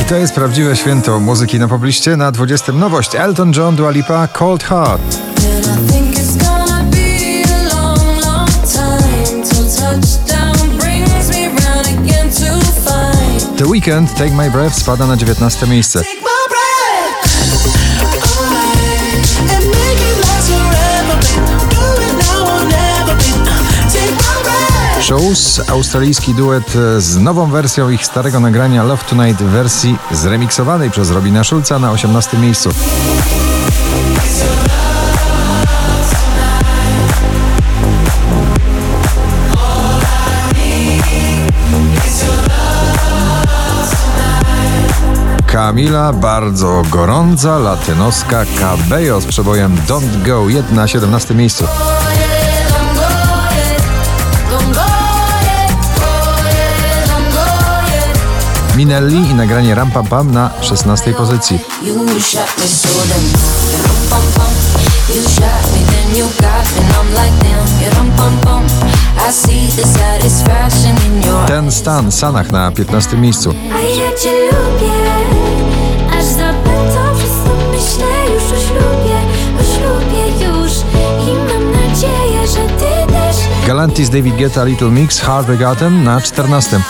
I to jest prawdziwe święto muzyki na pobliście. Na 20 nowość Elton John, Dua Lipa, Cold Heart. The Weekend, Take My Breath spada na 19 miejsce. Shows, australijski duet z nową wersją ich starego nagrania Love Tonight w wersji zremiksowanej przez Robina Schulza na 18 miejscu. Kamila, bardzo gorąca, latynoska Cabello z przebojem Don't Go, jedna 17 miejscu. Minelli i nagranie Ram Pam Pam na 16 pozycji. Ten stan Sanach na 15 miejscu. A ja cię lubię, aż zapędzą przez to myślę już o ślubie, o ślubie już i mam nadzieję, że ty też. Galantis David Guetta Little Mix Heartbreak Anthem na 14.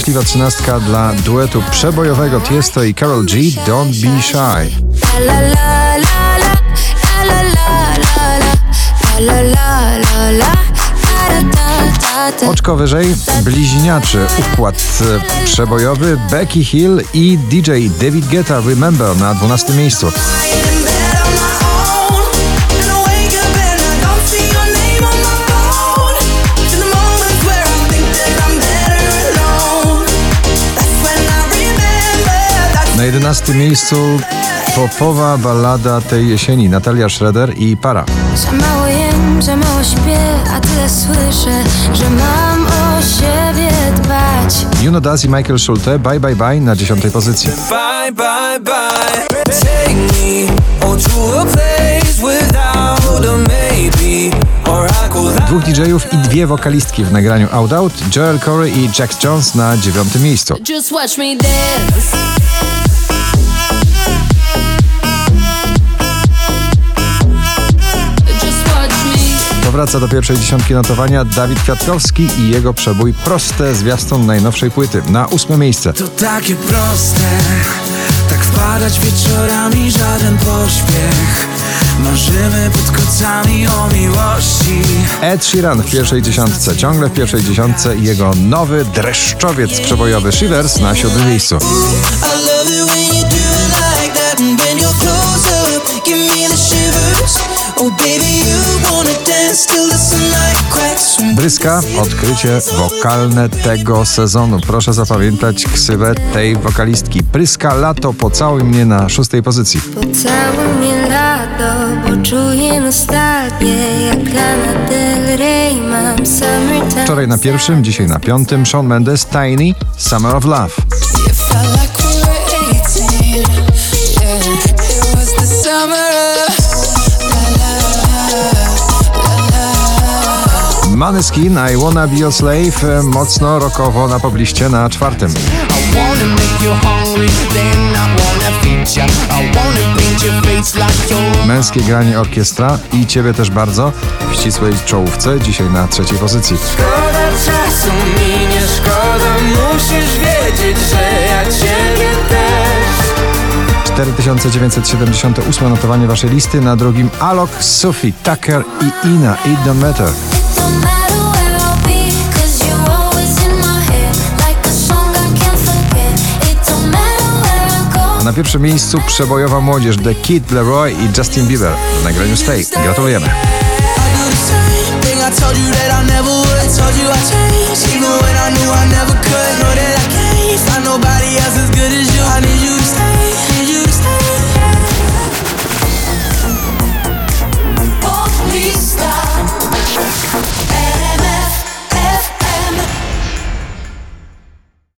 Szczęśliwa trzynastka dla duetu przebojowego Tiesto i Karol G Don't Be Shy. Oczko wyżej bliźniaczy układ e, przebojowy Becky Hill i DJ David Guetta Remember na 12 miejscu. 11 miejscu popowa ballada tej jesieni Natalia Schroeder i Para. Za mało jem, za mało śpię, a tyle słyszę, że mam o siebie dbać. Juno Daz i Michael Schulte Bye Bye Bye na 10 pozycji. Bye, bye, bye. Take me to a place without a maybe. Or I could Dwóch DJ-ów i dwie wokalistki w nagraniu Out Out, Joel Corey i Jax Jones na dziewiątym miejscu. Just watch me dance. Powraca do pierwszej dziesiątki notowania Dawid Kwiatkowski i jego przebój Proste zwiastun najnowszej płyty na ósme miejsce. To takie proste, tak wpadać wieczorami, żaden pośpiech. Marzymy pod kocami o miłości. Ed Sheeran w pierwszej dziesiątce, ciągle w pierwszej dziesiątce i jego nowy dreszczowiec przebojowy Shivers na siódmym miejscu. Bryska, odkrycie wokalne tego sezonu. Proszę zapamiętać ksywę tej wokalistki. Pryska Lato, pocałuj mnie na szóstej pozycji. Pocałuj mnie lato, poczuję nostalgię Jak Lana Del Rey mam summertime Wczoraj na pierwszym, dzisiaj na piątym Shawn Mendes, Tiny, Summer of Love. Maneskin, I Wanna Be Your Slave, e, mocno rokowo na pobliście na czwartym. Męskie granie orkiestra i ciebie też bardzo w ścisłej czołówce, dzisiaj na trzeciej pozycji. Szkoda czasu mi nie szkoda, musisz wiedzieć, że ja ciebie też. 4978 notowanie waszej listy, na drugim Alok, Sophie, Tucker i Ina. It don't matter Na pierwszym miejscu przebojowa młodzież The Kid Leroy i Justin Bieber w nagraniu Stay. Gratulujemy.